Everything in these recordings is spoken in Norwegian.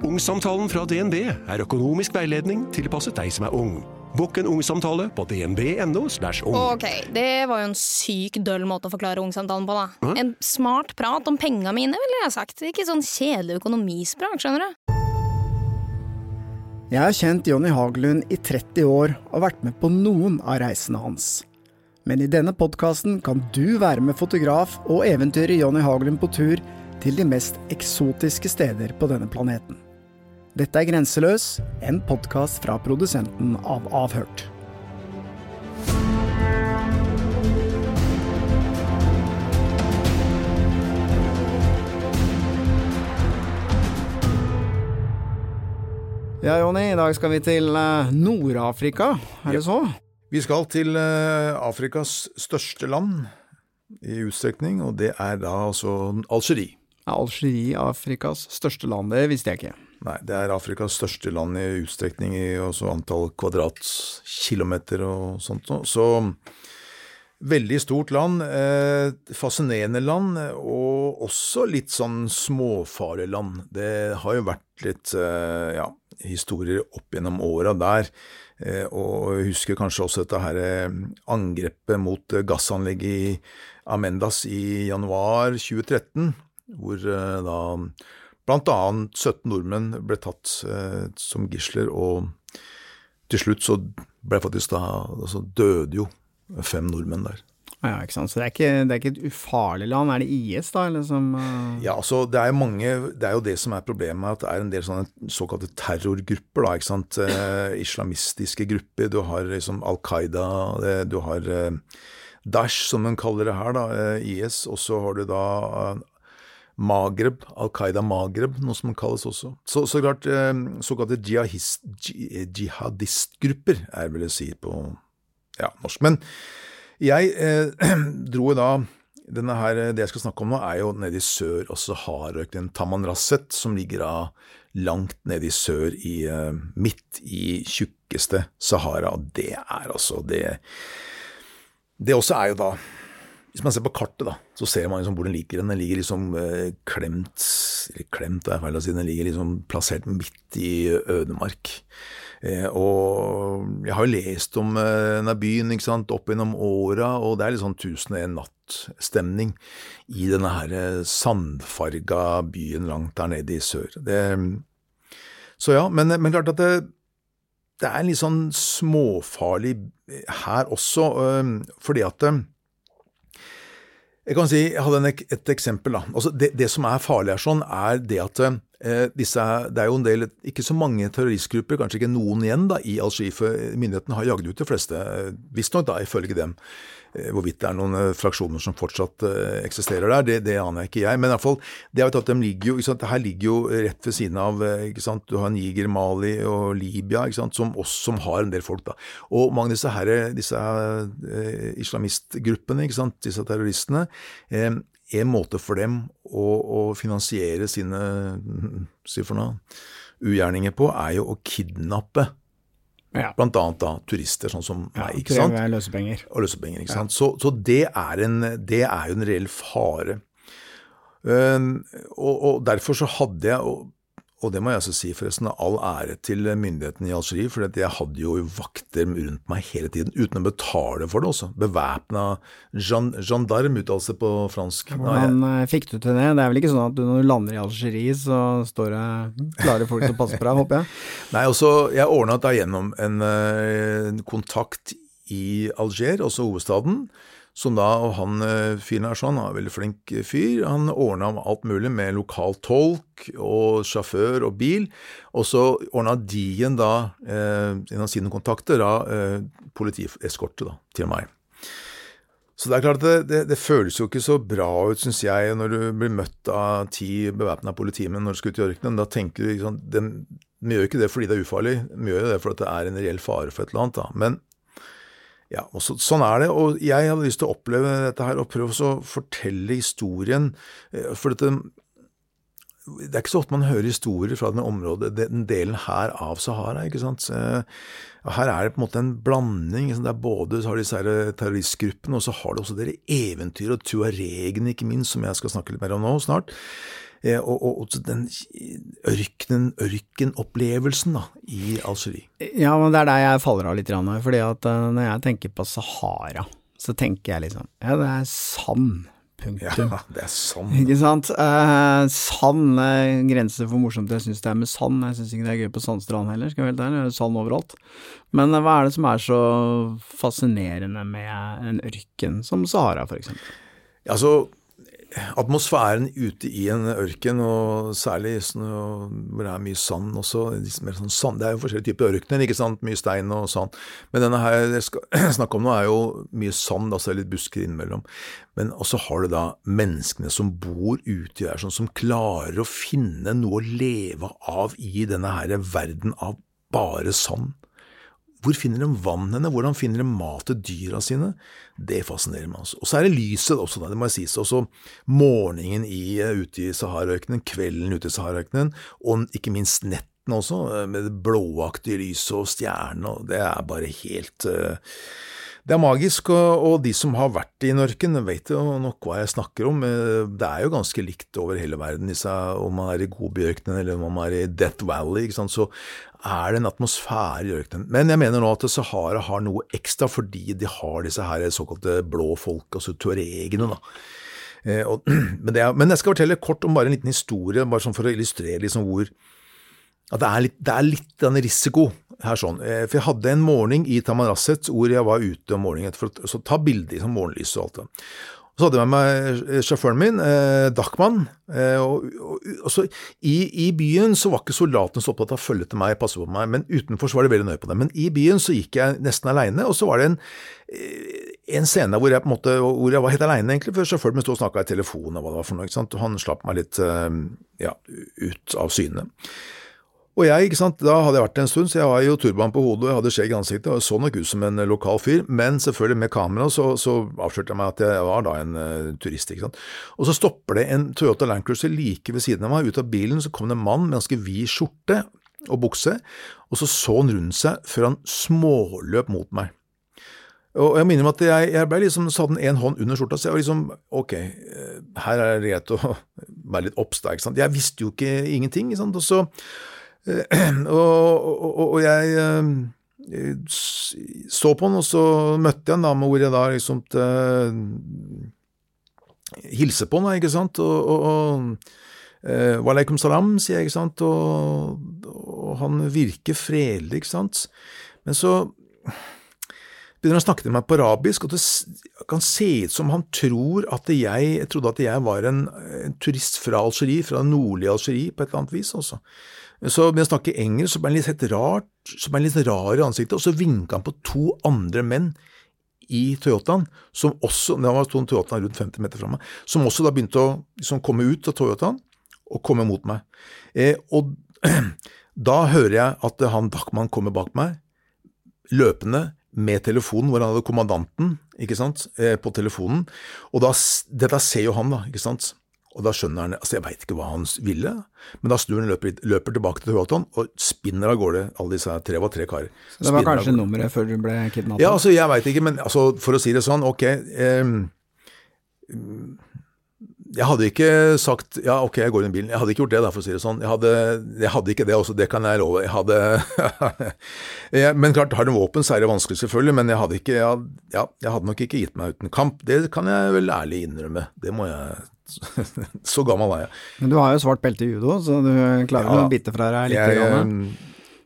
Ungsamtalen fra DNB er økonomisk veiledning tilpasset deg som er ung. Bukk en ungsamtale på dnb.no. ung. Ok, det var jo en syk døll måte å forklare ungsamtalen på, da. En smart prat om penga mine, ville jeg sagt. Ikke sånn kjedelig økonomisprat, skjønner du. Jeg har kjent Jonny Hagelund i 30 år og vært med på noen av reisene hans. Men i denne podkasten kan du være med fotograf og eventyret Jonny Hagelund på tur til de mest eksotiske steder på denne planeten. Dette er Grenseløs, en podkast fra produsenten av Avhørt. Ja, Jonny, i dag skal vi til eh, Nord-Afrika, er det så? Vi skal til eh, Afrikas største land i utstrekning, og det er da altså Algerie. Ja, Algerie, Afrikas største land, det visste jeg ikke. Nei, det er Afrikas største land i utstrekning i antall kvadratkilometer og sånt. Så veldig stort land, eh, fascinerende land, og også litt sånn småfarlig land. Det har jo vært litt eh, ja, historier opp gjennom åra der. Eh, og jeg husker kanskje også dette her angrepet mot gassanlegget i Amendas i januar 2013, hvor da blant annet 17 nordmenn ble tatt eh, som gisler, og til slutt så ble faktisk da altså døde jo fem nordmenn der. Ja, ikke sant. Så det er ikke, det er ikke et ufarlig land. Er det IS, da, eller som uh... Ja, altså det er mange Det er jo det som er problemet, at det er en del sånne såkalte terrorgrupper, da, ikke sant. Eh, islamistiske grupper. Du har liksom Al Qaida, eh, du har eh, Daesh, som de kaller det her, da, eh, IS, og så har du da eh, Maghreb, Al Qaida Magreb, noe som kalles også. Så, så klart, eh, såkalte jihadist, jihadistgrupper, er vel å si på ja, norsk. Men jeg eh, dro jo da denne her, Det jeg skal snakke om nå, er jo nede i sør, og Sahara-ørkenen Taman Rasset, som ligger da langt nede i sør, i, eh, midt i tjukkeste Sahara. Det er altså det Det også er jo da Hvis man ser på kartet, da, så ser man liksom hvor den ligger. Den ligger liksom eh, klemt Eller klemt, det er feil å si. Den ligger liksom plassert midt i ødemark. Eh, og jeg har jo lest om eh, denne byen ikke sant, opp gjennom åra, og det er litt sånn tusen og en natt-stemning i denne her eh, sandfarga byen langt der nede i sør. Det, så ja, men, men klart at det, det er litt sånn småfarlig her også, eh, fordi at eh, jeg kan si, jeg hadde et eksempel. da. Altså det, det som er farlig her, sånn, er det at eh, disse, det er jo en del, ikke så mange terroristgrupper, kanskje ikke noen igjen da, i Algerie, for myndighetene har jagd ut de fleste, eh, visstnok da, ifølge dem. Eh, Hvorvidt det er noen eh, fraksjoner som fortsatt eh, eksisterer der, det, det aner ikke jeg. Men i hvert fall, det har vi tatt, de ligger jo, ikke sant, det her ligger jo rett ved siden av eh, ikke sant, Du har Niger, Mali og Libya, ikke sant, som også som har en del folk. da. Og mange av disse, her, disse eh, islamistgruppene, ikke sant, disse terroristene, eh, en måte for dem å, å finansiere sine si noe, ugjerninger på, er jo å kidnappe Ja. blant annet da turister, sånn som ja, meg. ikke sant? Kreve løsepenger. og løsepenger. ikke sant? Så, så det, er en, det er jo en reell fare. Um, og, og derfor så hadde jeg, og, det må jeg også si forresten, all ære til myndighetene i Algerie, for jeg hadde jo vakter rundt meg hele tiden, uten å betale for det også. Bevæpna gen, gendarme, uttalelse på fransk. Hvordan eh, fikk du til det? Det er vel ikke sånn at du, når du lander i Algerie, så står det klare folk til å passe på deg, håper jeg? Nei, også, jeg ordna da gjennom en, eh, en kontakt i Alger, også hovedstaden, som da, og han eh, fyren her sånn, han er en veldig flink fyr, han ordna alt mulig med lokal tolk og sjåfør og bil, og så ordna de igjen da, eh, gjennom sine kontakter, da, eh, politieskorte da, til meg. Så det er klart det, det, det føles jo ikke så bra ut, syns jeg, når du blir møtt av ti bevæpna politimenn når du skal ut i ørkenen. Da tenker du liksom, den, Vi gjør ikke det fordi det er ufarlig, vi gjør jo det fordi det er en reell fare for et eller annet. da. Men ja, og så, sånn er det. Og jeg hadde lyst til å oppleve dette her og prøve å fortelle historien. eh, For dette det er ikke så ofte man hører historier fra denne området, den delen her av Sahara. ikke sant? Eh, Her er det på en måte en blanding. Det er både så har disse her terroristgruppene, og så har det også dere eventyr og tuaregene, ikke minst, som jeg skal snakke litt mer om nå snart. Eh, Og, og, og den ørkenen, ørkenopplevelsen da, i Algerie. Ja, men det er der jeg faller av litt, fordi at eh, når jeg tenker på Sahara, så tenker jeg liksom Ja, det er sand. Ja, det er sand. Ikke sant. Eh, sand er grenser for morsomt jeg syns det er med sand. Jeg syns ikke det er gøy på sandstrand heller, skal jeg være helt ærlig. Sand overalt. Men eh, hva er det som er så fascinerende med en ørken som Sahara, for eksempel? Altså, atmosfæren ute i en ørken, og særlig sånn, hvor det er mye sand også sånn Det er jo forskjellige typer ørkener, ikke sant, mye stein og sand. Men denne her jeg skal snakke om nå, er jo mye sand, altså litt busker innimellom. Men også har du da menneskene som bor ute der, sånn, som klarer å finne noe å leve av i denne her verden av bare sand. Hvor finner de vann henne? Hvordan finner de mat til dyra sine? Det fascinerer meg. altså. Og så er det lyset også, det må jeg sies. Også morgenen i, eh, ute i Saharaøkenen, kvelden ute i Saharaøkenen, og ikke minst netten også, eh, med det blåaktige lyset og stjernene. Det er bare helt eh, det er magisk, og, de som har vært i Norken, vet jo nok hva jeg snakker om. Eh, Det er jo ganske likt over hele verden, om man er i Gobi-ørkenen eller om man er i Death Valley, så er det en atmosfære i ørkenen. Men jeg mener nå at Sahara har noe ekstra fordi de har disse her såkalte blå folk, altså tuaregene. da. Eh, og, men, er, men jeg skal fortelle kort om bare en liten historie, bare sånn for å illustrere liksom hvor at det er litt, det er litt en risiko her sånn. Eh, For jeg hadde en morgen i Tamaraset hvor jeg var ute om morgenen for å ta bilder i sånn morgenlys og alt det. Så hadde jeg med meg sjåføren min, eh, Dachman. Eh, og, og, og så i, I byen så var ikke soldatene så opptatt av å følge til meg, passe på meg, men utenfor så var de veldig nøye på det. Men i byen så gikk jeg nesten aleine, og så var det en, eh, en scene hvor jeg måte, hvor jeg var helt aleine, egentlig, for sjåføren min sto og snakka i telefonen og hva det var for noe. Han slapp meg litt eh, ja, ut av syne. Og jeg, ikke sant, da hadde jeg vært der en stund, så jeg var jo turban på hodet og jeg hadde skjegg i ansiktet og så nok ut som en eh, lokal fyr, men selvfølgelig med kamera så, så avslørte jeg meg at jeg var da en uh, turist. ikke sant. Og så stopper det en Toyota Land Cruiser like ved siden av meg, ut av bilen så kom det en mann med ganske vid skjorte og bukse, og så så han rundt seg før han småløp mot meg. Og jeg minner meg at jeg, jeg ble liksom, så hadde en hånd under skjorta, så jeg var liksom ok, eh, her er det greit å være litt obs, da, ikke sant. Jeg visste jo ikke ingenting, ikke sant. Og så og, og, og jeg eh, så på han, og så møtte jeg han da, hvor jeg da liksom til, hilse på han, ikke sant, og, og, og eh, Walaikum salam, sier jeg, ikke sant, og, og han virker fredelig, ikke sant, men så begynner han å snakke til meg på arabisk, og det kan se ut som han tror at jeg, jeg trodde at jeg var en, en turist fra Algerie, fra nordlige Algerie, på et eller annet vis, også. Så med å snakke engelsk så ble han litt helt rart, så ble han litt rar i ansiktet, og så vinka han på to andre menn i Toyotaen, som også, det var to Toyotaen rundt 50 meter fra meg, som også da begynte å liksom, komme ut av Toyotaen og komme mot meg. Eh, og da hører jeg at han Dachman kommer bak meg, løpende med telefonen, hvor han hadde kommandanten ikke sant, eh, på telefonen. Og da, dette ser jo han, da, ikke sant. Og da skjønner han altså Jeg veit ikke hva han ville, men da snur han løper, løper tilbake til Toyotaen og spinner av gårde alle disse her, tre var tre karer. Så det var kanskje nummeret før du ble kidnappet? Ja, altså jeg veit ikke, men altså, for å si det sånn, ok eh, Jeg hadde ikke sagt ja, ok, jeg går i bilen. Jeg hadde ikke gjort det, da, for å si det sånn. Jeg hadde, jeg hadde ikke det også, det kan jeg love. Jeg hadde Men klart, har du våpen, så er det vanskelig, selvfølgelig, men jeg hadde ikke ja, ja, jeg hadde nok ikke gitt meg uten kamp. Det kan jeg vel ærlig innrømme. Det må jeg så gammel er jeg. Men du har jo svart belte i judo, så du klarer ja, å bite fra deg litt? Jeg, grann.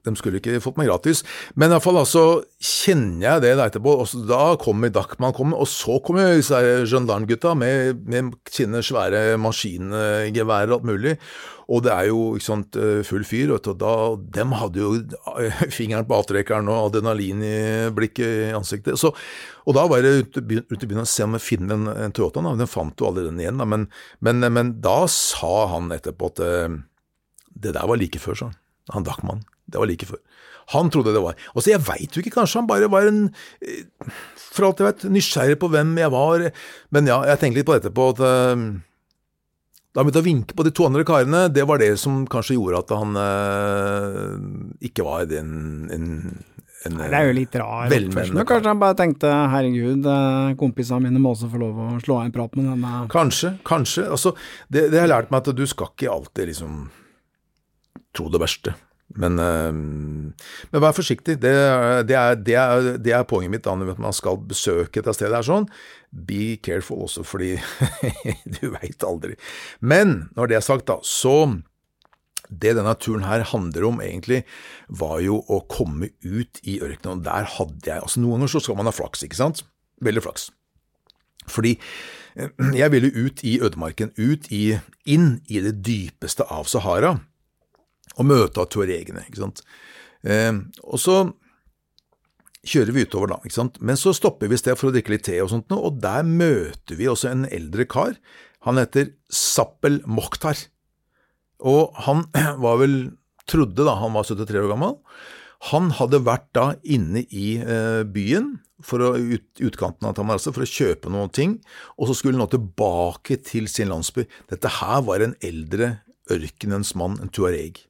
de skulle ikke fått meg gratis. Men iallfall altså, kjenner jeg det etterpå. Og så, da kommer Dachman, og så kommer disse gendarmgutta med, med sine svære maskingeværer og alt mulig. Og det er jo sant, full fyr. Og da, dem hadde jo fingeren på avtrekkeren og adrenalin i blikket i ansiktet. Så, og da var jeg ute og byen å se om jeg finner en, en Toyota. Den fant jo aldri den igjen, da. Men, men, men, da sa han etterpå at det der var like før, sa han. Han Dachman. Det var like før. Han trodde det var. Og så Jeg veit jo ikke, kanskje han bare var en eh, For alt jeg vet, nysgjerrig på hvem jeg var. Men ja, jeg tenkte litt på etterpå at eh, da han begynte å vinke på de to andre karene, det var det som kanskje gjorde at han eh, ikke var en, en, en Det er jo litt rar oppførsel. Kanskje han bare tenkte herregud, eh, kompisene mine må også få lov å slå av en prat med denne Kanskje, kanskje. Altså, det, det har lært meg at du skal ikke alltid liksom tro det verste. Men, eh, men vær forsiktig. Det, det, er, det, er, det er poenget mitt da når man skal besøke et sted er sånn. Be careful også, fordi du veit aldri. Men når det er sagt, da, så det denne turen her handler om egentlig, var jo å komme ut i ørkenen. Og der hadde jeg altså Noen ganger så skal man ha flaks, ikke sant? Veldig flaks. Fordi eh, jeg ville ut i ødemarken, ut i, inn i det dypeste av Sahara, og møte av tuaregene, ikke sant. Eh, og så kjører vi utover da, ikke sant. Men så stopper vi et sted for å drikke litt te og sånt, og der møter vi også en eldre kar. Han heter Zappel Mokhtar. Og han var vel, trodde da han var 73 år gammel, han hadde vært da inne i eh, byen, for å, ut, utkanten av Tamarasa, for å kjøpe noen ting, og så skulle han nå tilbake til sin landsby. Dette her var en eldre ørkenens mann, en tuareg.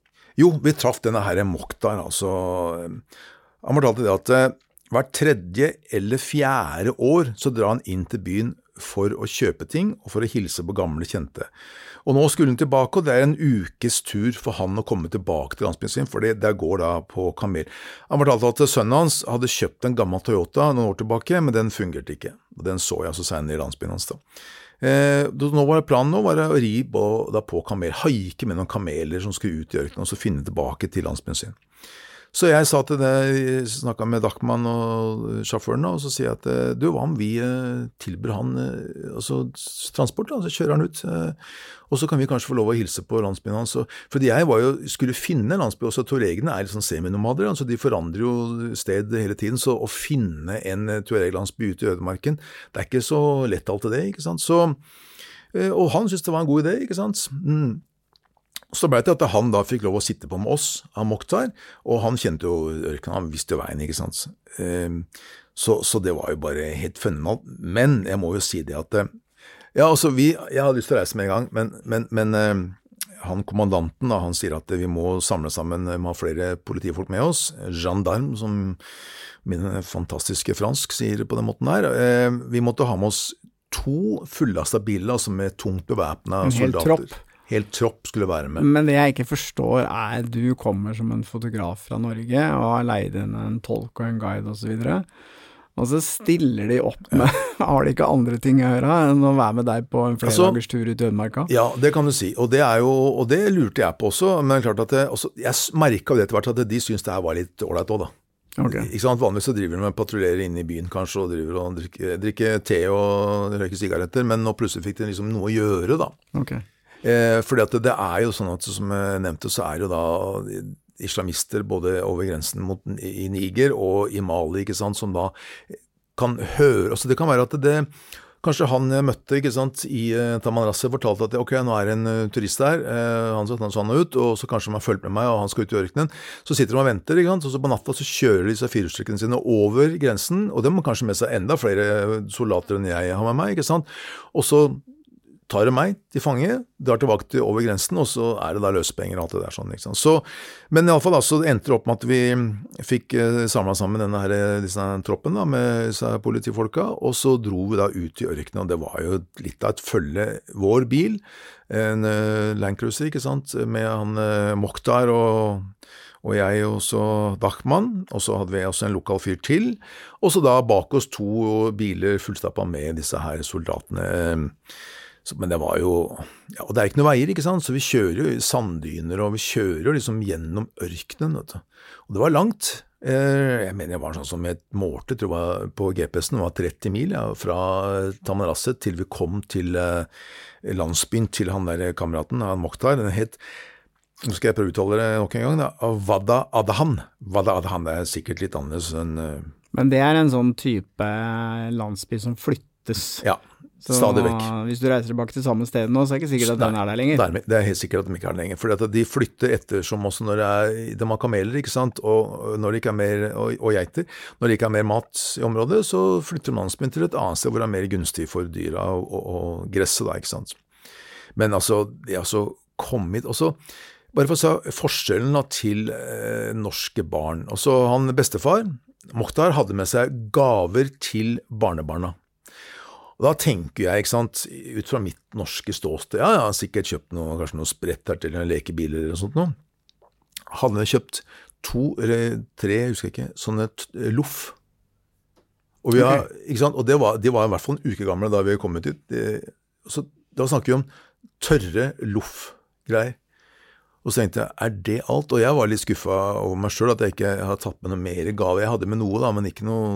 Jo, vi traff denne herre Mokhtar, altså. Han fortalte det at eh, hvert tredje eller fjerde år så drar han inn til byen for å kjøpe ting og for å hilse på gamle kjente. Og nå skulle han tilbake, og det er en ukes tur for han å komme tilbake til landsbyen sin, for der går da på kamel. Han fortalte at sønnen hans hadde kjøpt en gammel Toyota noen år tilbake, men den fungerte ikke. Og Den så jeg altså senere i landsbyen hans. da. Eh, nå var Planen nå var å ri på, da på kamel, haike med noen kameler som skulle ut i ørkenen og så finne tilbake til landsbyen sin. Så jeg sa til det, snakka med Dachman og sjåføren, og så sier jeg at eh, du, hva om vi eh, tilbyr han eh, altså, transport, da, så kjører han ut, og så kan vi kanskje få lov å hilse på landsbyen hans. Fordi jeg var jo, skulle finne landsbyen, landsby, også tuaregene er litt sånn seminomader, altså de forandrer jo sted hele tiden, så å finne en tuareg-landsby ute i ødemarken, det er ikke så lett alltid det, ikke sant. Så, og han syntes det var en god idé, ikke sant. Mm. Så ble det til at han da fikk lov å sitte på med oss av Mokhtar, og han kjente jo ørkenen, han visste jo veien, ikke sant. Ehm, Så, så det var jo bare helt fenomenalt. Men jeg må jo si det at eh, Ja, altså, vi Jeg hadde lyst til å reise med en gang, men, men, men eh, han kommandanten da, han sier at vi må samle sammen, vi må ha flere politifolk med oss. Gendarme, som min fantastiske fransk sier på den måten der. Eh, Vi måtte ha med oss to fullasta biler, altså med tungt bevæpna En hel soldater. tropp. Helt tropp skulle være med. Men det jeg ikke forstår er, du kommer som en fotograf fra Norge og har leid inn en tolk og en guide osv. Og, så stiller de opp med Har de ikke andre ting å gjøre enn å være med deg på en Altså- flerdagers tur ut i ødemarka? Ja, det kan du si. Og det, jo, og det lurte jeg på også. Men klart at det, også, jeg merka etter hvert at de syntes det her var litt ålreit òg, da. Okay. Ikke sant? Vanligvis så driver de med patruljerer inne i byen kanskje, og driver og drikker, drikker te og røyker sigaretter, men nå plutselig fikk de liksom noe å gjøre, da. Ok. Eh, fordi at det er jo sånn at som jeg nevnte, så er jo da islamister både over grensen mot, i Niger og i Mali, ikke sant, som da kan høre Altså det kan være at det Kanskje han jeg møtte ikke sant, i uh, Tamanrasset fortalte at ok, nå er det en eh, turist der, eh, han så han ut, og så kanskje han har fulgt med meg, og han skal ut i ørkenen. Så sitter de og venter, ikke sant, og så på natta så kjører de firehjulstrekkene sine over grensen, og de har kanskje med seg enda flere soldater enn jeg har med meg, ikke sant. Og så tar de meg til fange, drar tilbake til over grensen, og så er det da løsepenger og alt det der sånn. Liksom. Så, men iallfall så endte det opp med at vi fikk eh, samla sammen denne her, disse troppen da, med disse politifolka, og så dro vi da ut i ørkenen, og det var jo litt av et følge. Vår bil, en uh, Landcruiser, ikke sant, med han uh, Mokhtar og og jeg og så Dachman, og så hadde vi også en lokal fyr til, og så da bak oss to biler fullstappa med disse her soldatene. Så, men det var jo Ja, og det er ikke noen veier, ikke sant, så vi kjører jo sanddyner, og vi kjører jo liksom gjennom ørkenen, vet du. Og det var langt. Eh, Jeg mener det var sånn som jeg målte, tror jeg på GPS-en, det var 30 mil ja, fra Tamanrasset til vi kom til eh, landsbyen til han der kameraten, han Mokhtar. Den het nå skal jeg prøve å uttale det nok en gang. da. Wada Adahan. Wada Adahan er sikkert litt annerledes enn eh, Men det er en sånn type landsby som flyttes, Ja. Så Stadig vekk. hvis du reiser tilbake til samme sted nå, så er det ikke sikkert at den er der lenger. Det er helt sikkert at de ikke er der lenger. For de flytter ettersom også når det er De har kameler, ikke sant, og når det ikke er mer, og, og geiter. Når det ikke er mer mat i området, så flytter landsbyen til et annet sted hvor det er mer gunstig for dyra og, og, og gresset, da, ikke sant. Men altså, det har altså kommet også, Bare for å si forskjellen da, til eh, norske barn. Også han bestefar, Mokhtar, hadde med seg gaver til barnebarna. Og da tenker jeg, ikke sant, ut fra mitt norske ståsted, ja, jeg har sikkert kjøpt noe, kanskje noe sprett her til en lekebil eller sånt noe. Hadde jeg kjøpt to eller tre, jeg husker ikke, sånne loff. Og, vi har, ikke sant? og det var, de var i hvert fall en uke gamle da vi kom ut dit. Det, så da snakker vi om tørre loff-greier. Og så tenkte jeg, er det alt? Og jeg var litt skuffa over meg sjøl at jeg ikke har tatt med noe mer gave. Jeg hadde med noe, da, men ikke noe,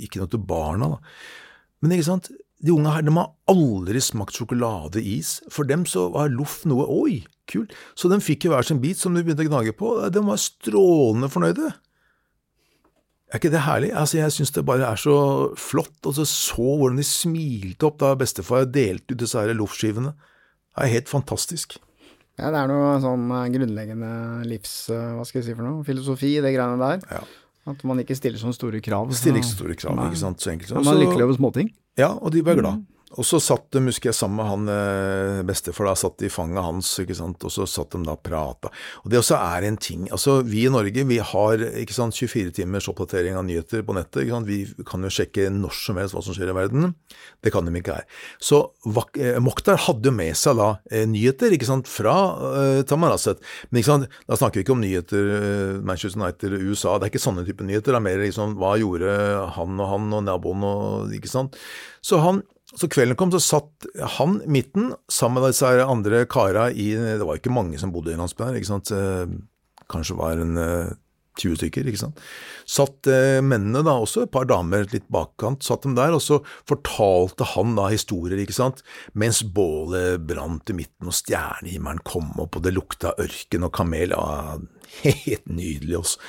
ikke noe til barna. da. Men ikke sant, de unge her de har aldri smakt sjokoladeis. For dem så var loff noe oi, kult. Så de fikk jo hver sin bit som de begynte å gnage på. De var strålende fornøyde. Er ikke det herlig? Altså, Jeg syns det bare er så flott. Og så så hvordan de smilte opp da bestefar delte ut disse loffskivene. Det er helt fantastisk. Ja, det er noe sånn eh, grunnleggende livs... eh, Hva skal jeg si for noe? Filosofi i det greiene der. Ja. At man ikke stiller sånne store krav. Stiller ikke så store krav, ikke sant. Så enkelt. Man er lykkelig over småting. Ja, og de var glad. Og så satt de, husker jeg, sammen med han eh, bestefar, da satt i fanget hans, ikke sant, og så satt de da og prata. Og det også er en ting, altså vi i Norge, vi har ikke sant, 24 timers oppdatering av nyheter på nettet, ikke sant, vi kan jo sjekke når som helst hva som skjer i verden. Det kan de ikke her. Så eh, Mokhtar hadde jo med seg da eh, nyheter, ikke sant, fra uh, Tamaraset. Men ikke sant, da snakker vi ikke om nyheter uh, Manchester United, USA, det er ikke sånne type nyheter, det er mer liksom hva gjorde han og han og naboen og ikke sant. Så han så kvelden kom, så satt han midten sammen med disse andre kara i Det var ikke mange som bodde i landsbyen her, ikke sant. Eh, Kanskje var en eh, 20 stykker, ikke sant. Satt eh, mennene da også, et par damer litt bakkant, satt dem der, og så fortalte han da historier, ikke sant. Mens bålet brant i midten og stjernehimmelen kom opp, og det lukta ørken og kamel. Ja, helt nydelig, også.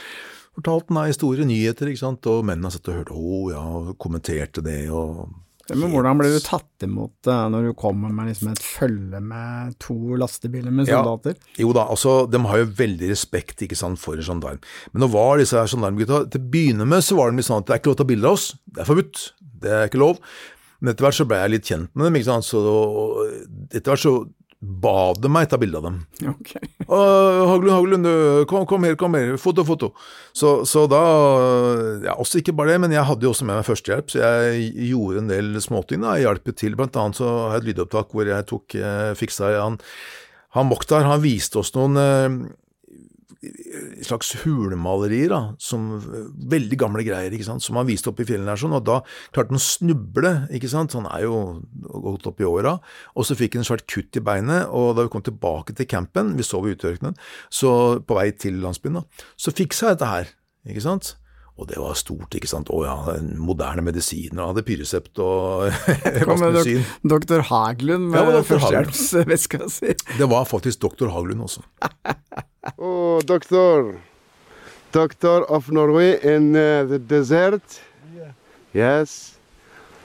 Fortalte han da historier, nyheter, ikke sant, og mennene satt og hørte, å ja, og kommenterte det, og Men hvordan ble du tatt imot når du kommer med liksom et følge med to lastebiler med Ja. soldater? Jo da, altså, de har jo veldig respekt ikke sant, for en gendarm. Men nå var disse her gendarmgutta Til å begynne med så var de litt sånn at det er ikke lov å ta bilde av oss. Det er forbudt. Det er ikke lov. Men etter hvert så ble jeg litt kjent med dem, ikke sant. Så etter hvert så ba de meg ta bilde av dem. Ok. «Å, Haglund, Haglund, kom, kom her, kom her, foto, foto. Så, så da Ja, også ikke bare det, men jeg hadde jo også med meg førstehjelp, så jeg gjorde en del småting. da, Jeg hjalp til. Blant annet så har jeg et lydopptak hvor jeg tok, eh, fiksa han han Mokhtar han viste oss noen eh, slags hulmalerier, da, som veldig gamle greier, ikke sant, som han viste opp i fjellene her, sånn, og da klarte han å snuble, ikke sant, han er jo gått opp i åra, og så fikk han en svært kutt i beinet, og da vi kom tilbake til campen, vi sov i uteørkenen, så på vei til landsbyen da, så fiksa jeg dette her, ikke sant, og det var stort, ikke sant, å ja, moderne medisiner, hadde pyresept og vaskemedicin. doktor Haglund med ja, førstehjelpsveska si. Det var faktisk doktor Haglund også. Oh, doctor. Doctor of Norway in uh, the desert. Yeah. Yes.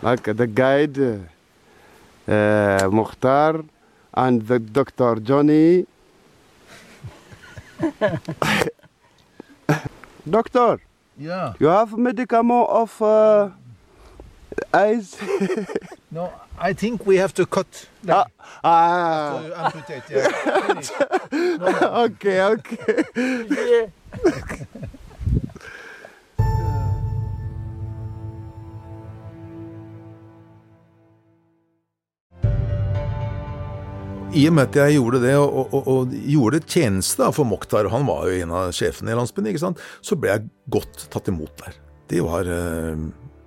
Like the guide, uh, Mukhtar, and the doctor Johnny. doctor, Yeah. you have medicament of uh, eyes? no, I think we have to cut. ah, ah. amputate, yeah. okay, okay. I og med at jeg gjorde det, og, og, og gjorde tjeneste for Mokhtar, han var jo en av sjefene i landsbyen, ikke sant, så ble jeg godt tatt imot der. Det var eh,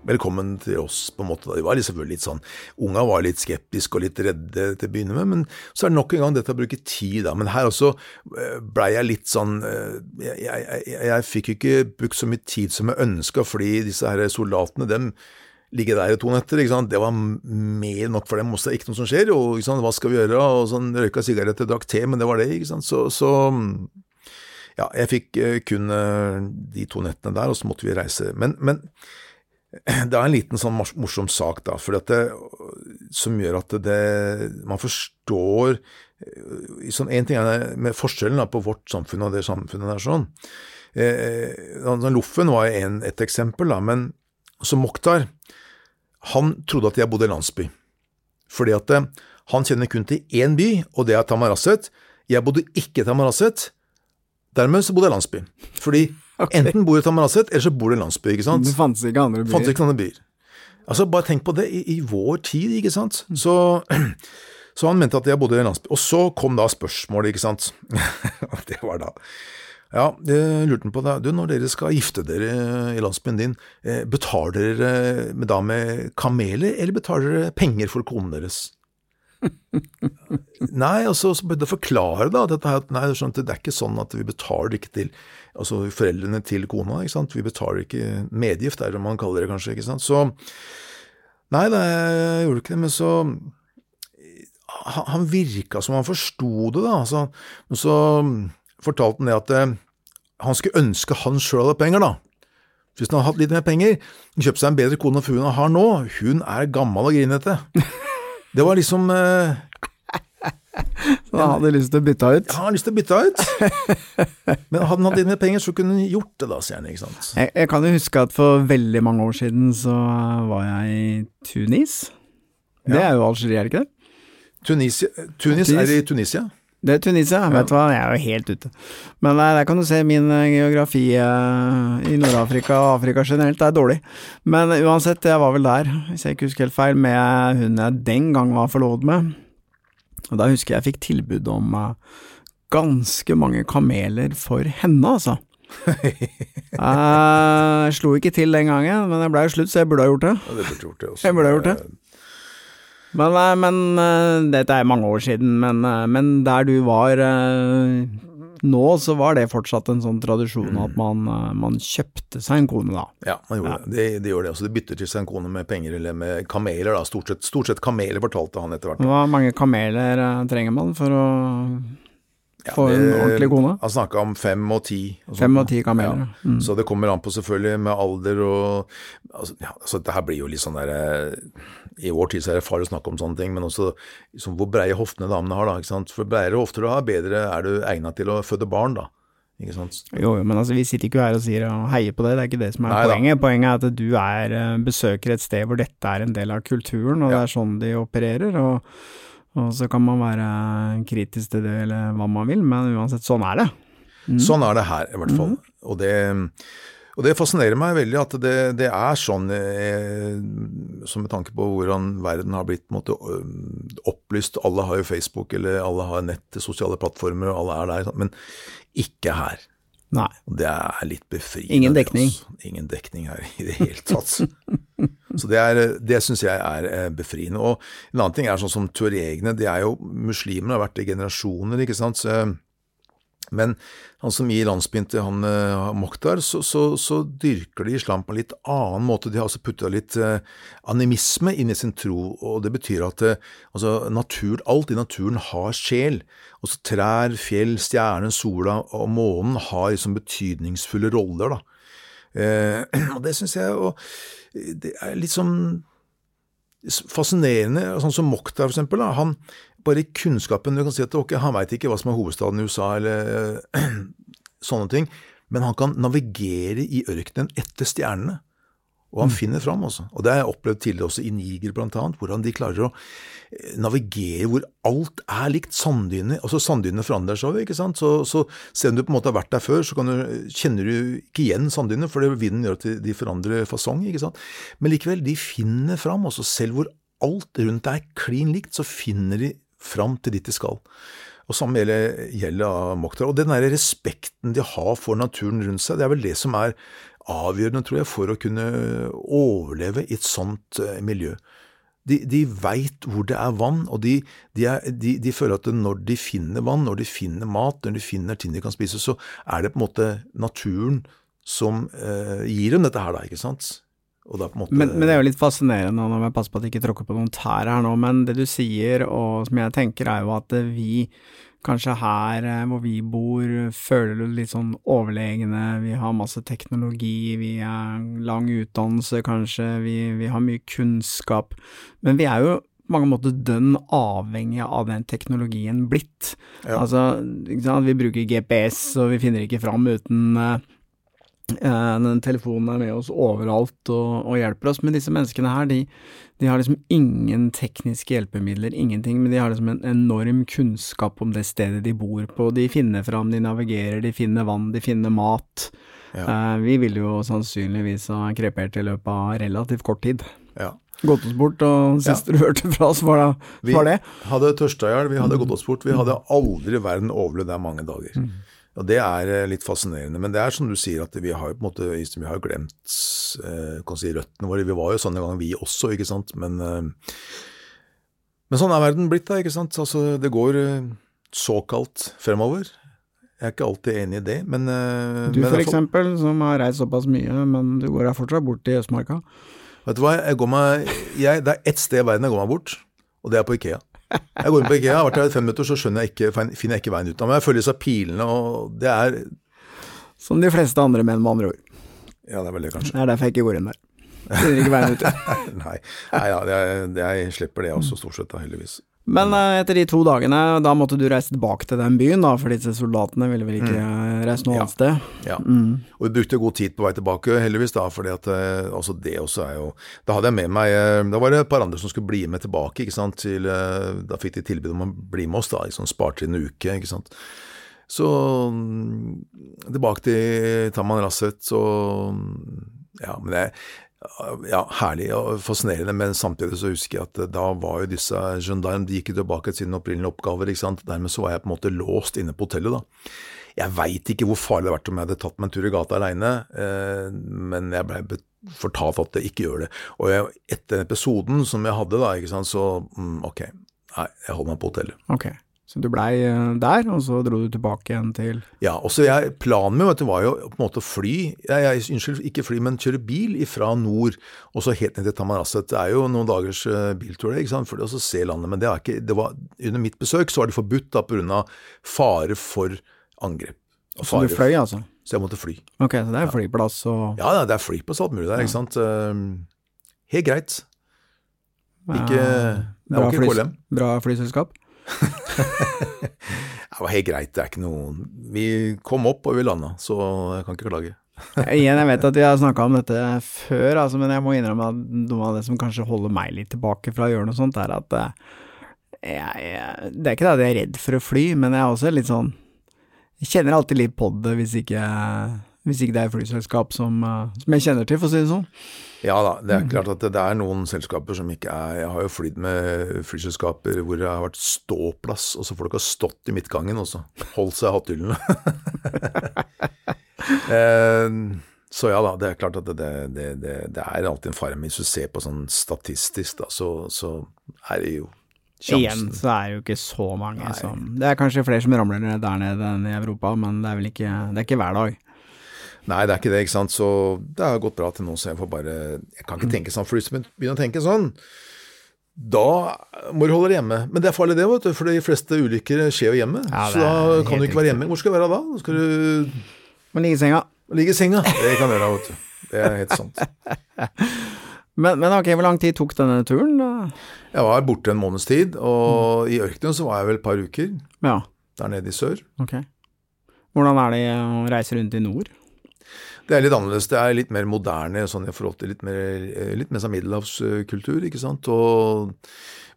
velkommen til oss, på en måte. De var selvfølgelig litt sånn Unga var litt skeptiske og litt redde til å begynne med, men så er det nok en gang dette å bruke tid, da. Men her også eh, blei jeg litt sånn eh, jeg, jeg, jeg, fikk ikke brukt så mye tid som jeg ønska, fordi disse her soldatene, dem ligge der i to netter, ikke sant? det var mer nok for dem også, ikke noe som skjer, og ikke sant? hva skal vi gjøre, og sånn røyka sigaretter, drakk te, men det var det, ikke sant, så, så ja, jeg fikk eh, kun de to nettene der, og så måtte vi reise, men, men det er en liten sånn morsom sak da, det, som gjør at det, man forstår eh, sånn, En ting er med forskjellen da, på vårt samfunn og det samfunnet der sånn. Eh, altså, Loffen var en, et eksempel, da, men som Mokhtar han trodde at jeg bodde i landsby. Fordi at eh, han kjenner kun til én by, og det er Tamarasset. Jeg bodde ikke i Tamarasset. Dermed så bodde jeg i landsby. Fordi enten bor du i Tamarasset, eller så bor du i landsby. ikke sant? Det fantes ikke andre byer. Fantes ikke andre byer. Altså, Bare tenk på det i, i vår tid, ikke sant. Så, så han mente at jeg bodde i landsby. Og så kom da spørsmålet, ikke sant. det var da Ja, det lurte på deg, Du, når dere skal gifte dere i landsbyen din, eh, betaler dere med, da med kameler, eller betaler dere penger for konen deres? Nei, altså, så begynte jeg å forklare da, dette her, at nei, det er ikke sånn at vi betaler ikke til altså foreldrene til kona, ikke sant, vi betaler ikke medgift, er det man kaller det kanskje, ikke sant, så nei, det, gjorde ikke det, men så han, han virka som han forsto det, da, altså, men så fortalte han det at eh, han skulle ønske han sjøl hadde penger, da. Hvis han hadde hatt litt mer penger, kjøpt seg en bedre kone enn hun har nå, hun er gammel og grinete. Det var liksom eh, Så han hadde lyst til å bytte ut. Ja, han har lyst til å bytte ut. Men hadde han hatt inn mer penger, så kunne han gjort det, da, sier han, ikke sant. Jeg, jeg kan jo huske at for veldig mange år siden så var jeg i Tunis. Det Ja. er jo Algerie, er det ikke det? Tunisia, Tunis Tunis. er i Tunisia. Det er Tunisia, vet du hva, jeg er jo helt ute. Men nei, der kan du se min eh, geografi eh, i Nord-Afrika og Afrika generelt, det er dårlig. Men uansett, jeg var vel der, hvis jeg ikke husker helt feil, med hun jeg den gang var forlovet med. Og da husker jeg jeg fikk tilbud om eh, ganske mange kameler for henne, altså. Jeg slo ikke til den gangen, men jeg blei slutt, så jeg burde ha gjort det. Ja, det burde gjort det også. Jeg burde ha gjort det. Men, men eh, dette er mange år siden, men, eh, men der du var eh, nå, så var det fortsatt en sånn tradisjon Mm. at man, eh, man kjøpte seg en kone, da. Ja, man gjorde det. De, Det gjør det. Altså, de bytter til seg en kone med penger eller med kameler, da. Stort sett, stort sett kameler, fortalte han etter hvert. Hvor mange kameler eh, trenger man for å Ja, få en ordentlig kone? Han snakka om fem og ti. og. Fem og ti kameler, Ja. ja. Mm. Så det kommer an på selvfølgelig med alder og altså, ja, altså Dette blir jo litt sånn der eh, I vår tid så er det farlig å snakke om sånne ting, men også liksom, hvor breie hoftene damene har, da. ikke sant? For breiere hofter du har, bedre er du egnet til å føde barn, da. Ikke sant? Jo, jo, men altså, vi sitter ikke her og sier og heier på det, det er ikke det som er Nei da. poenget. Poenget er at du er, eh, besøker et sted hvor dette er en del av kulturen, og det er sånn de opererer. og og så kan man være kritisk til det eller hva man vil, men uansett, sånn er det. Mm. Sånn er det her, i hvert fall. Og, det, og det fascinerer meg veldig at det, det er sånn, eh, som med tanke på hvordan verden har blitt øh, opplyst. Alle har jo Facebook, eller alle har nett, sosiale plattformer, og alle er der. Men ikke her. Nei. Det er litt befriende. Ingen dekning. altså. Ingen dekning her i det hele tatt. Så det, er, det syns jeg er eh, befriende. Og en annen ting er sånn som tuaregene. De er jo muslimer, har vært det i generasjoner, ikke sant. Så, men han som i landsbyen til han eh, Mokhtar, så, så, så dyrker de islam på en litt annen måte. De har også putta litt eh, animisme inn i sin tro, og det betyr at eh, altså, natur, alt i naturen har sjel. Også trær, fjell, stjernen, sola og månen har liksom betydningsfulle roller, da. Og det syns jeg og, det er litt sånn fascinerende. Sånn som Mokhtar, for eksempel. Da. Han, bare kunnskapen Du kan si at okay, han veit ikke hva som er hovedstaden i USA, eller eh, sånne ting, men han kan navigere i ørkenen etter stjernene. Og han finner fram, også. Og det har jeg opplevd tidligere også i Niger, blant annet, hvordan de klarer å eh, navigere hvor alt er likt sanddyner. Altså Sanddynene forandrer seg, ikke sant. Så, så selv om du på en måte har vært der før, så kan du, kjenner du ikke igjen sanddynene, for vinden gjør at de- forandrer fasong, ikke sant. Men likevel, de finner fram, også selv hvor alt rundt er klin likt, så finner de fram til dit de skal. Og samme gjelder, gjelder Mokhtar. Og den der respekten de har for naturen rundt seg, det er vel det som er avgjørende, tror jeg, for å kunne overleve i et sånt eh, miljø. De, de veit hvor det er vann, og de, de, er, de, de føler at når de finner vann, når de finner mat, når de finner ting de kan spise, så er det på en måte naturen som eh, gir dem dette her, da, ikke sant? Måte Men, men det er jo litt fascinerende, nå må jeg passe på at jeg ikke tråkker på noen tær her nå, men det du sier, og som jeg tenker, er jo at eh, vi kanskje her eh, hvor vi bor, føler det litt sånn overlegne, vi har masse teknologi, vi er lang utdannelse kanskje, vi, vi har mye kunnskap, men vi er jo på mange måter dønn avhengig av den teknologien blitt. Ja. Altså, vi bruker GPS, og vi finner ikke fram uten eh, den telefonen er med oss overalt og, og hjelper oss, men disse menneskene her, de, de har liksom ingen tekniske hjelpemidler, ingenting, men de har liksom en enorm kunnskap om det stedet de bor på. De finner fram, de navigerer, de finner vann, de finner mat. Ja. Eh, vi ville jo sannsynligvis ha krepert i løpet av relativt kort tid. Ja. Gått oss bort, og siste du hørte fra oss, var, det. Vi var det. hadde tørsta i hjel, vi hadde gått oss bort. Vi hadde aldri i verden overlevd der mange dager. Og Det er eh, litt fascinerende. Men det er som du sier, at vi har jo på en måte vi har glemt eh, kan si, røttene våre. Vi var jo sånn en gang, vi også, ikke sant. Men, eh, men sånn er verden blitt, da. ikke sant. Altså, Det går såkalt fremover. Jeg er ikke alltid enig i det, men Du men for eksempel, som har reist såpass mye, men du går her fortsatt bort til Østmarka. Vet du hva, jeg går meg, jeg, det er ett sted i verden jeg går meg bort, og det er på Ikea. Jeg går inn på Ikea, jeg har vært her i fem minutter, så jeg ikke, finner jeg ikke veien ut av meg. Jeg følges av pilene, og det er Som de fleste andre menn, med andre ord. Ja, det er vel det, kanskje. Det er derfor jeg ikke går inn der. Finner ikke veien ut. Nei, Nei ja, det er, det er, jeg slipper det også, stort sett, da, heldigvis. Men eh, etter de to dagene, da måtte du reise tilbake til den byen, da, for disse soldatene ville vel ikke eh, reise noe Ja. annet sted? Ja. Mm. Og vi brukte god tid på vei tilbake, heldigvis, da, fordi at altså det også er jo Da hadde jeg med meg eh, Da var det et par andre som skulle bli med tilbake, ikke sant, til Da fikk de tilbud om å bli med oss, da, liksom sparte inn en uke, ikke sant. Så mm, tilbake til Taman Rasset, så mm, Ja, men det ja, herlig og fascinerende, men samtidig så husker jeg at eh, da var jo disse gendarme, de gikk tilbake til sine opprinnelige oppgaver, ikke sant. Dermed så var jeg på en måte låst inne på hotellet, da. Jeg veit ikke hvor farlig det hadde vært om jeg hadde tatt meg en tur i gata aleine, eh, men jeg blei fortalt at jeg ikke gjør det. Og jeg, etter episoden som jeg hadde da, ikke sant, så mm, ok, nei, jeg holder meg på hotellet. Ok, så du blei eh, der, og så dro du tilbake igjen til Ja, og så jeg, Planen min vet du, var jo på en måte å fly, jeg, jeg, unnskyld, ikke fly, men kjøre bil fra nord og så helt ned til Tamaraset. Det er jo noen dagers eh, biltur det, ikke sant, for å se landet, men det, er ikke, det var, under mitt besøk så var det forbudt da pga. fare for angrep. Og Så du fløy, altså? Så jeg måtte fly. Ok, så det er flyplass og Ja, det er flyplass og alt mulig der, ikke sant. Eh, Helt greit. Ikke, det var ikke KLM. bra flyselskap? Det var helt greit, det er ikke noe Vi kom opp og vi landa, så jeg kan ikke klage. Igjen, jeg vet at vi har snakka om dette før, altså, men jeg må innrømme at noe av det som kanskje holder meg litt tilbake fra å gjøre noe sånt, er at eh, jeg, jeg, Det er ikke det at jeg er redd for å fly, men jeg er også litt sånn Jeg kjenner alltid litt på det hvis ikke, hvis ikke det er flyselskap som, eh, som jeg kjenner til, for å si det sånn. Ja da, det er klart at det, er noen selskaper som ikke er Jeg har jo flydd med flyselskaper hvor det har vært ståplass, og så folk har stått i midtgangen og så holdt seg i hatthyllene. eh, så ja da, det er klart at det, det, det, det er alltid en fare. Men hvis du ser på sånn statistisk, da, så, så er det jo Igjen så er det jo ikke så mange Nei. som Det er kanskje flere som ramler ned der nede enn i Europa, men det er vel ikke Det er ikke hver dag. Nei, det er ikke det, ikke sant. Så det har gått bra til nå, så jeg får bare Jeg kan ikke tenke sånn, for hvis du begynner å tenke sånn, da må du holde deg hjemme. Men det er farlig det, vet du, for de fleste ulykker skjer jo hjemme. Ja, så da kan du ikke være hjemme. Hvor skal du være da? Skal du Må ligge i senga. ligge i senga. Det kan du gjøre, vet du. Det er helt sant. Men, men ok, hvor lang tid tok denne turen? da? Jeg var borte en måneds tid, og i ørkenen så var jeg vel et par uker. Ja, Der nede i sør. ok. Hvordan er det å reise rundt i nord? Det er litt annerledes. Det er litt mer moderne sånn i forhold til litt mer, litt mer sånn middelhavskultur, ikke sant. Og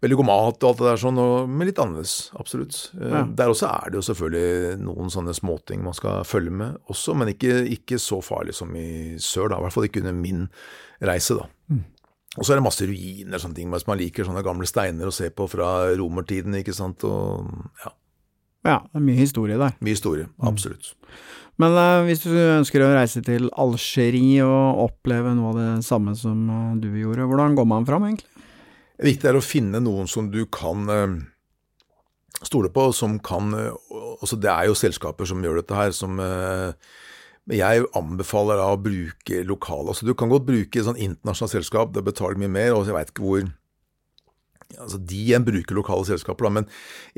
veldig god mat og alt det der sånn, og, men litt annerledes. Absolutt. Eh, Ja. Der også er det jo selvfølgelig noen sånne småting man skal følge med også, men ikke, ikke så farlig som i sør, da. I hvert fall ikke under min reise, da. Og så er det masse ruiner og sånne ting, hvis man liker sånne gamle steiner å se på fra romertiden, ikke sant. Og ja, Ja, det er mye historie der. mye historie. Absolutt. Men uh, hvis du ønsker å reise til Algerie og oppleve noe av det samme som eh, du gjorde, hvordan går man fram egentlig? Det viktige er å finne noen som du kan eh, stole på, som kan også Det er jo selskaper som gjør dette her, som jeg anbefaler å bruke lokale. Altså Du kan godt bruke sånn internasjonalt selskap, det betaler mye mer, og jeg veit ikke hvor Altså De en bruker lokale selskaper, da, men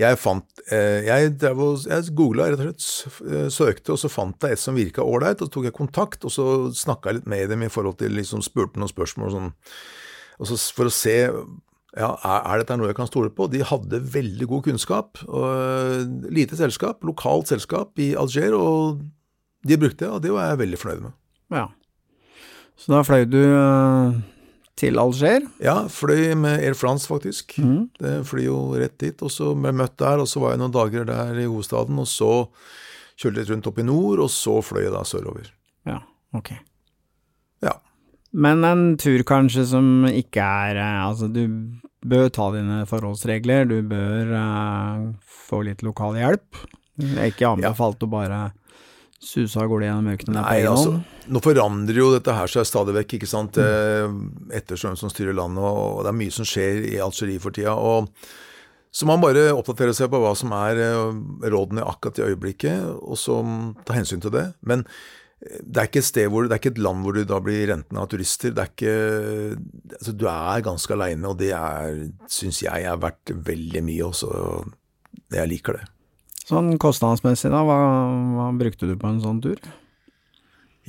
jeg fant eh, Jeg, jeg googla rett og slett, eh, søkte, og så fant jeg et som virka ålreit, og så tok jeg kontakt, og så snakka jeg litt med dem i forhold til liksom spurte noen spørsmål og sånn. Og så for å se ja, er, dette noe jeg kan stole på? De hadde veldig god kunnskap. Og, eh, lite selskap, lokalt selskap i Alger, og de brukte det, og det var jeg veldig fornøyd med. Ja. Så da fløy du til Alger. Ja, fløy med Air France, faktisk. Mm. Det flyr jo rett dit, og så ble jeg møtt der, og så var jeg noen dager der i hovedstaden, og så kjørte jeg litt rundt opp i nord, og så fløy jeg da sørover. Ja, ok. Ja. Men en tur kanskje som ikke er eh, Altså, du bør ta dine forholdsregler, du bør uh, få litt lokal hjelp. Det er ikke anbefalt å bare suse av gårde gjennom ørkenen Nei, altså, nå forandrer jo dette her seg stadig vekk, ikke sant, Mm. ettersom hvem som styrer landet, og det er mye som skjer i Algerie for tida. og så man bare oppdaterer seg på hva som er eh, rådene akkurat i øyeblikket, og så ta hensyn til det. Men eh, det er ikke et sted hvor, det er ikke et land hvor du da blir renten av turister. Det er ikke, altså Du er ganske aleine, og det syns jeg er verdt veldig mye også. Jeg liker det. Sånn kostnadsmessig, da, hva, hva brukte du på en sånn tur?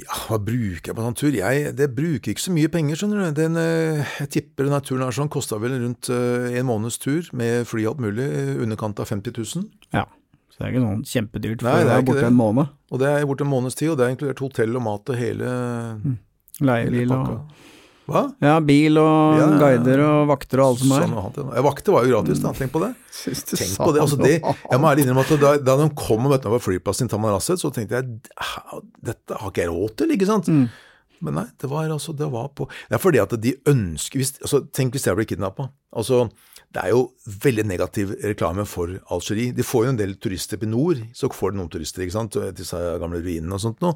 Ja, hva bruker jeg på en sånn tur? Jeg det bruker ikke så mye penger, skjønner du. Den, eh, jeg tipper denne turen her sånn kosta vel rundt eh, en måneds tur med fly alt mulig, underkant av 50 000. Ja, så det er ikke noe kjempedyrt for Nei, det er borte det. en måned. Og det er borte en måneds tid, og det er inkludert hotell og mat og hele, mm. Leiebil og Hva? Ja, bil og Ja, guider og vakter og alt som er. Sånn ja. Vakter var jo gratis, da. Tenk på det. Tenk på det. altså det. Jeg må ærlig innrømme at da, da de kom og møtte meg på flyplassen i Tamanrasset, så tenkte jeg dette har ikke jeg råd til, ikke sant? Mm. Men nei, det var altså det var på Det er fordi at de ønsker hvis, altså, Tenk hvis jeg blir kidnappa. Altså, det er jo veldig negativ reklame for Algerie. De får jo en del turister i nord, så får de noen turister, ikke sant, til disse gamle ruinene og sånt noe.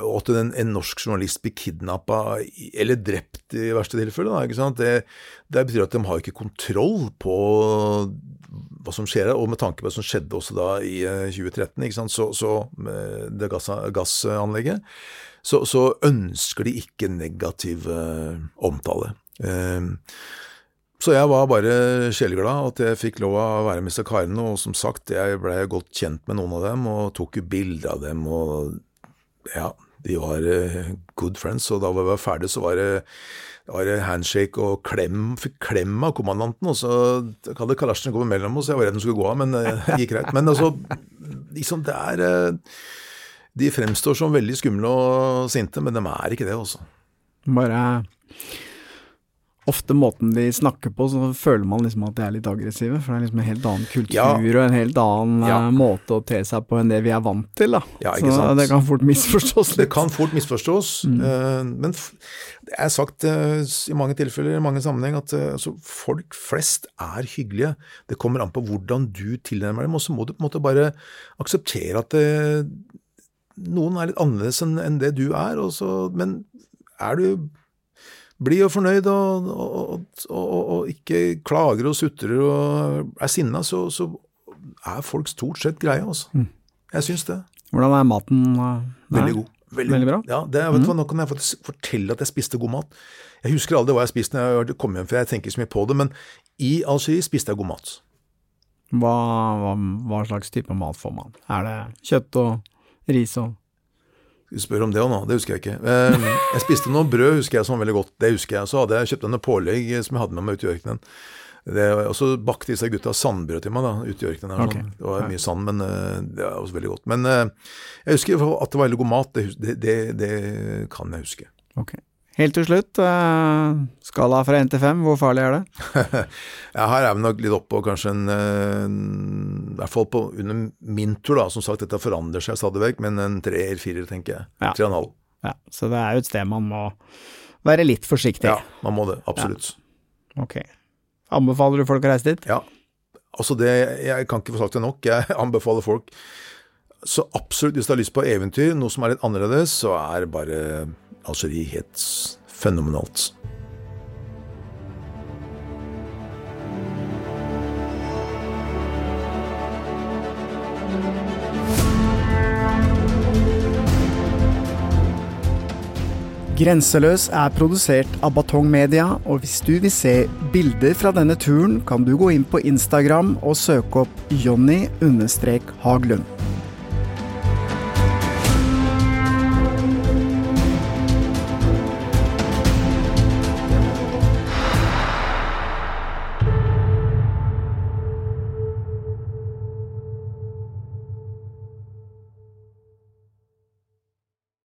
Og at en, en norsk journalist blir kidnappa, eller drept i verste tilfelle, da, ikke sant, det, det betyr at de har ikke kontroll på hva som skjer her, og med tanke på det som skjedde også da i eh, 2013, ikke sant, så, så det gass, gassanlegget, så, så ønsker de ikke negativ eh, omtale. Så jeg var bare sjeleglad at jeg fikk lov å være med disse karene, og som sagt, jeg ble godt kjent med noen av dem, og tok jo bilder av dem, og ja, de var eh, good friends, og da vi var ferdig, så var det, var det handshake og klem, fikk klem av kommandanten, og så hadde Kalasjnikov mellom oss, jeg var redd den skulle gå av, men eh, det gikk greit. Men altså, liksom det er eh, De fremstår som veldig skumle og sinte, men de er ikke det, altså. Bare Ofte måten de snakker på, så føler man liksom at de er litt aggressive. For det er liksom en helt annen kultur Ja. og en helt annen Ja. eh, måte å te seg på enn det vi er vant til. da. Ja, så sant. det kan fort misforstås litt. Det kan fort misforstås, Mm. men det er sagt eh, i mange tilfeller, i mange sammenheng, at eh, altså, folk flest er hyggelige. Det kommer an på hvordan du tilnærmer dem, og så må du på en måte bare akseptere at det, noen er litt annerledes enn det du er, så, men er du blid og fornøyd og, og, og, og, ikke klager og sutrer og er sinna, så, så er folk stort sett greie, altså. Jeg syns det. Hvordan er maten? eh, der? Veldig god. Veldig, Veldig bra. Ja, det, vet du hva, Nå kan jeg faktisk fortelle at jeg spiste god mat. Jeg husker aldri hva jeg spiste når jeg kom hjem, for jeg tenker så mye på det, men i Algerie spiste jeg god mat. Hva, hva, hva slags type mat får man? Er det kjøtt og ris og Du spør om det òg nå, det husker jeg ikke. Eh, Jeg spiste noe brød, husker jeg, som var veldig godt. Det husker jeg. Så hadde jeg kjøpt noen pålegg som jeg hadde med meg ut i ørkenen. Og så bakte disse gutta sandbrød til meg da, ute i ørkenen. Okay. Sånn. Det var mye sand, men eh, det var også veldig godt. Men eh, jeg husker at det var veldig god mat, det, det, det, kan jeg huske. Ok. Helt til slutt, eh, skala fra 1 til 5, hvor farlig er det? Ja, her er vi nok litt oppå på kanskje en hvert fall på under min tur, da. Som sagt, dette forandrer seg stadig vekk, men en treer-firer, tenker jeg. Ja. Tre og en halv. Ja, så det er jo et sted man må være litt forsiktig. Ja, man må det. Absolutt. Ok. Anbefaler du folk å reise dit? Ja. Altså det, Jeg kan ikke få sagt det nok. Jeg anbefaler folk så absolutt, hvis du har lyst på eventyr, noe som er litt annerledes, så er bare Algerie helt fenomenalt. Grenseløs er produsert av Batong Media, og hvis du vil se bilder fra denne turen, kan du gå inn på Instagram og søke opp Jonny-Haglund.